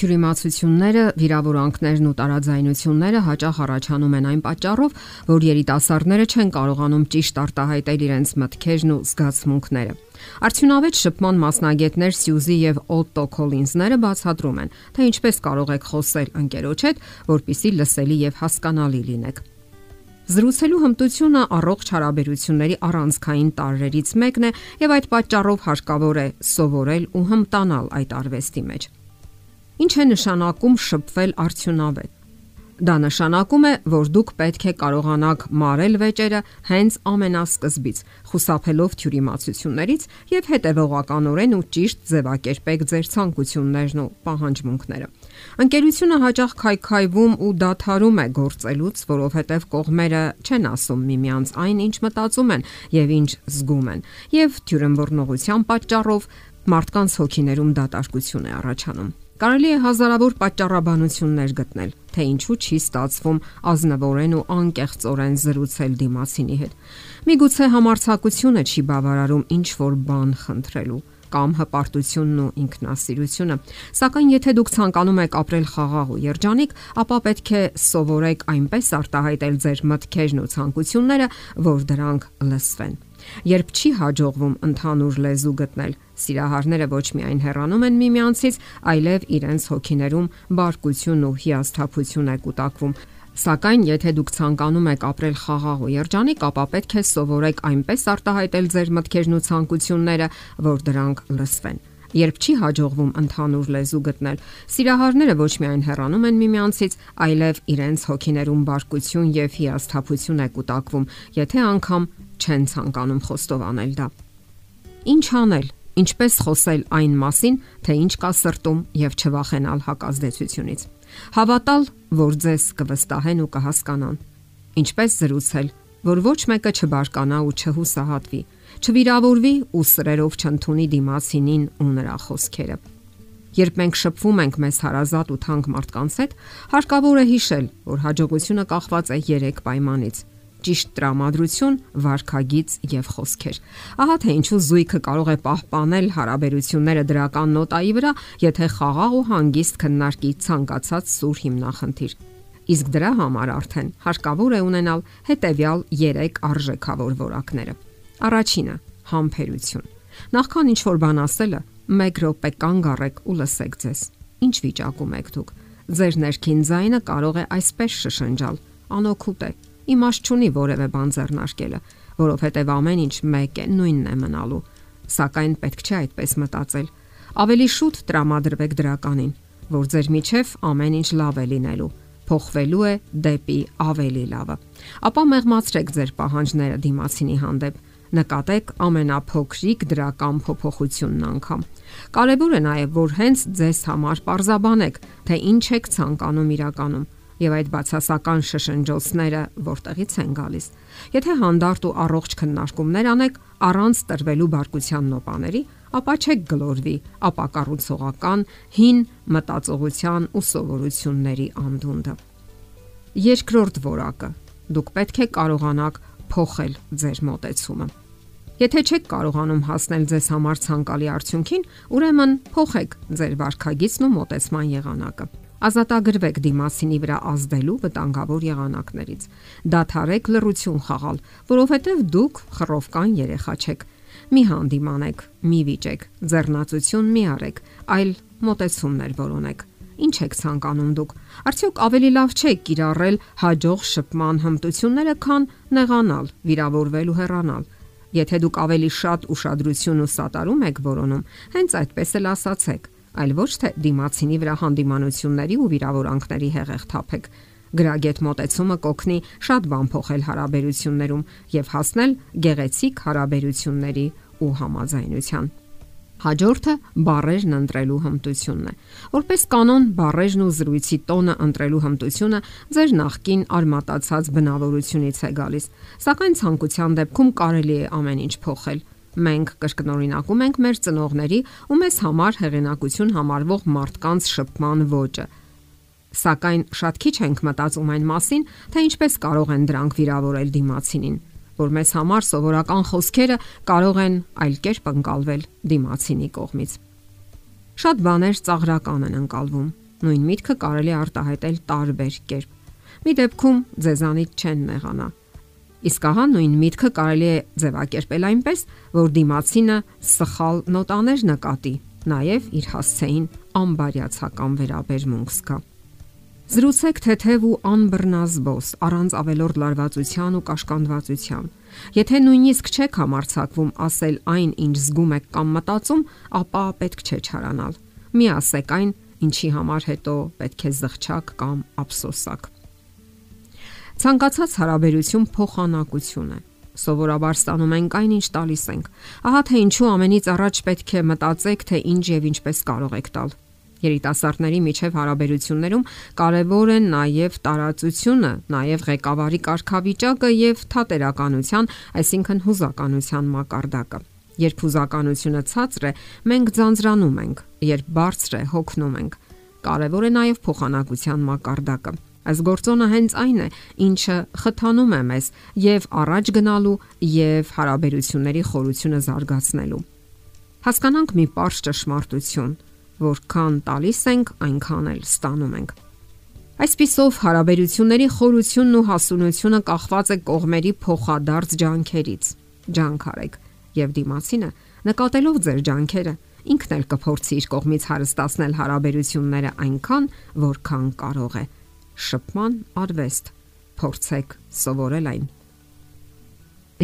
Թյուրիմացությունները, վիրավորանքներն ու տարաձայնությունները հաճախ առաջանում են այն պատճառով, որ երիտասարդները չեն կարողանում ճիշտ արտահայտել իրենց մտքերն ու զգացմունքները։ Արդյունավետ շփման մասնագետներ Սյուզի եւ Օտտո Քոլինզները բացատրում են, թե ինչպես կարող եք խոսել ընկերոջ հետ, որpիսի լսելի եւ հասկանալի լինեք։ Զրուցելու հմտությունը առողջ հարաբերությունների առանցքային տարրերից մեկն է եւ այդ պատճառով հարկավոր է սովորել ու հմտանալ այդ արվեստի մեջ։ Ինչ է նշանակում շփվել արդյունավետ։ Դա նշանակում է, որ դուք պետք է կարողանաք մարել վեճերը հենց ամենասկզբից, խուսափելով թյուրիմացություններից եւ հետեւողականորեն ու ճիշտ ձևակերպեք ձեր ցանկություններն ու պահանջմունքները։ Ընկերությունը հաճախ քայքայվում ու դադարում է գործելուց, որովհետև կողմերը չեն ասում միմյանց այն, ինչ մտածում են եւ ինչ զգում են, եւ թյուրըմբռնողության պատճառով մարդկանց հոգիներում դատարկություն է առաջանում։ Կարելի է հազարավոր պատճառաբանություններ գտնել, թե ինչու չի ստացվում ազնվորեն ու անկեղծորեն զրուցել դիմացինի հետ։ Միգուցե համարցակությունը չի բավարարում ինչ որ բան խնդրելու կամ հպարտությունն ու ինքնասիրությունը։ Սակայն եթե դուք ցանկանում եք ապրել խաղաղ ու երջանիկ, ապա պետք է սովորեք այնպես արտահայտել ձեր մտքերն ու ցանկությունները, որ դրանք լսվեն։ Երբ չի հաջողվում ընդհանուր լեզու գտնել, Սիրահարները ոչ միայն հեռանում են միմյանցից, այլև իրենց հոգիներում բարկություն ու հիասթափություն է կուտակվում։ Սակայն եթե դուք ցանկանում եք ապրել խաղաղ ու երջանիկ, ապա պետք է սովորեք այնպես արտահայտել ձեր մտքերն ու ցանկությունները, որ դրանք լսվեն։ Երբ չի հաջողվում ընդհանուր լեզու գտնել, սիրահարները ոչ միայն հեռանում են միմյանցից, այլև իրենց հոգիներում բարկություն եւ հիասթափություն է կուտակվում, եթե անգամ չեն ցանկանում խոստովանել դա։ Ինչ անել, Ինչպես խոսել այն մասին, թե ինչ կա սրտում եւ չվախենալ հակազդեցությունից։ Հավատալ, որ ձեզ կվստահեն ու կհասկանան։ Ինչպես զրուցել, որ ոչ մեկը չբարկանա ու չհուսահատվի, չվիրավորվի ու սրերով չընդունի դիմացինին ու նրա խոսքերը։ Երբ մենք շփվում ենք մեզ հարազատ ու թանկ մարդկանց հետ, հարկավոր է հիշել, որ հաջողությունը կախված է 3 պայմանից՝ ճիշտ տրամադրություն, վարքագիծ եւ խոսքեր։ Ահա թե ինչու զույգը կարող է պահպանել հարաբերությունները դրական նոտայի վրա, եթե խաղաղ ու հանգիստ քննարկի ցանկացած սուր հիմնախնդիր։ Իսկ դրա համար արդեն հարկավոր է ունենալ հետեւյալ 3 արժեքավոր որակները։ Առաջինը՝ համբերություն։ Նախքան ինչ որ բան ասելը, 1 րոպե կանգ առեք ու լսեք ձեզ։ Ինչ վիճակում եք դուք։ Ձեր ներքին ձայնը կարող է այսպես շշնջալ. անօքուտ է, իմաստ չունի որևէ բան ձեռնարկելը, որովհետև ամեն ինչ մեկ է, նույնն է մնալու։ Սակայն պետք չէ այդպես մտածել։ Ավելի շուտ տրամադրվեք դրականին, որ ձեր միջև ամեն ինչ լավ է լինելու փոխվելու է դեպի ավելի լավը։ Ապա մեղմացրեք ձեր պահանջները դիմացինի հանդեպ նկատեք ամենափոքրիկ դրական փոփոխությունն անգամ։ Կարևոր է նաև, որ հենց ձեզ համար parzabanեք, թե ինչ եք ցանկանում իրականում եւ այդ բացասական շշնջոցները որտեղից են գալիս։ Եթե հանդարտ ու առողջ քննարկումներ անեք առանց տրվելու բարկության նոպաների, ապա չեք գլորվի ապակառուցողական հին մտածողության ու սովորությունների անդունդը։ Երկրորդ որակը. դուք պետք է կարողանաք փոխել ձեր մտածումը։ Եթե չեք կարողանում հասնել ձեզ համար ցանկալի արդյունքին, ուրեմն փոխեք ձեր վարքագիծն ու մտածման եղանակը։ Ազատագրվեք դիմասինի վրա ազդելու վտանգավոր եղանակներից։ Դադարեք լռություն խաղալ, որովհետև դուք խռովկան երեխա չեք։ Մի հանդիմանեք, մի վիճեք, ձեռնացություն մի արեք, այլ մտածումներ որոնեք։ Ինչ եք ցանկանում դուք։ Արդյոք ավելի լավ չէ կիրառել հաջող շփման հմտությունները, քան նեղանալ, վիրավորվել ու հեռանալ։ Եթե դուք ավելի շատ ուշադրություն ու սատարում եք որոնում, հենց այդպես էլ ասացեք այլ ոչ թե դիմացինի վրա հանդիմանությունների ու վիրավորանքների հեղեղ թափեք։ Գրագետ մտածումը կօգնի շատ բան փոխել հարաբերություններում եւ հասնել գեղեցիկ հարաբերությունների ու համաձայնության։ Հաջորդը բարերն ընտրելու հմտությունն է։ Որպես կանոն, բարերն ու զրույցի տոնը ընտրելու հմտությունը ձեր նախքին արմատացած բնավորությունից է գալիս։ Սակայն ցանկության դեպքում կարելի է ամեն ինչ փոխել։ Մենք կրկնօրինակում ենք մեր ծնողների ու մեզ համար հեղինակություն համարվող մարդկանց շփման ոճը։ Սակայն շատ քիչ ենք մտածում այն մասին, թե ինչպես կարող են դրանք վիրավորել դիմացինին, որ մեզ համար սովորական խոսքերը կարող են այլ կերպ ընկալվել դիմացինի կողմից։ Շատ բաներ ծաղրական են ընկալվում, Նույն միտքը կարելի արտահայտել տարբեր կերպ։ Մի դեպքում ձեզանից չեն նեղանա։ Իսկ ահա նույն միտքը կարելի է ձևակերպել այնպես, որ դիմացինը սխալ նոտաներ նկատի, նաև իր հասցեին անբարյացակամ վերաբերմունք զգա։ Զրուցեք թեթև ու անբռնազբոս, առանց ավելորդ լարվածության ու կաշկանդվածության։ Եթե նույնիսկ չեք համարցակվում ասել այն, ինչ զգում եք կամ մտածում, ապա պետք չէ չարանալ։ Մի ասեք այն, ինչի համար հետո պետք է զղջակ կամ ափսոսակ։ Ցանկացած հարաբերություն փոխանակություն է սովորաբար ստանում ենք այն, ինչ տալիս ենք։ Ահա թե ինչու ամենից առաջ պետք է մտածեք, թե ինչ եւ ինչպես կարող եք տալ։ Երիտասարդների միջև հարաբերություններում կարևոր են նաև տարածությունը, նաև ղեկավարի կարգավիճակը եւ թատերականության, այսինքն հուզականության մակարդակը։ Երբ հուզականությունը ցածր է, մենք ձանձրանում ենք, երբ բարձր է, հոգնում ենք։ Կարևոր է նաև փոխանակության մակարդակը։ Այս գործոնը հենց այն է, ինչը խթանում է մեզ եւ առաջ գնալու եւ հարաբերությունների խորությունը զարգացնելու։ Հասկանանք մի པարզ ճշմարտություն, որքան տալիս ենք, այնքան էլ ստանում ենք։ Այսպիսով հարաբերությունների խորությունն ու հասունությունը կախված է կողմերի փոխադարձ ջանքերից։ Ջանք արեք եւ դիմացինը նկատելով ձեր ջանքերը ինքն էլ կփորձի իր կողմից հարստացնել հարաբերությունները այնքան, որքան կարող է շփման արվեստ։ Փորձեք սովորել այն։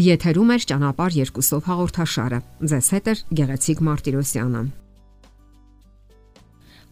Եթերում է ճանապարհ երկուսով հաղորդաշարը։ Ձեզ հետ է Գեղեցիկ Մարտիրոսյանը։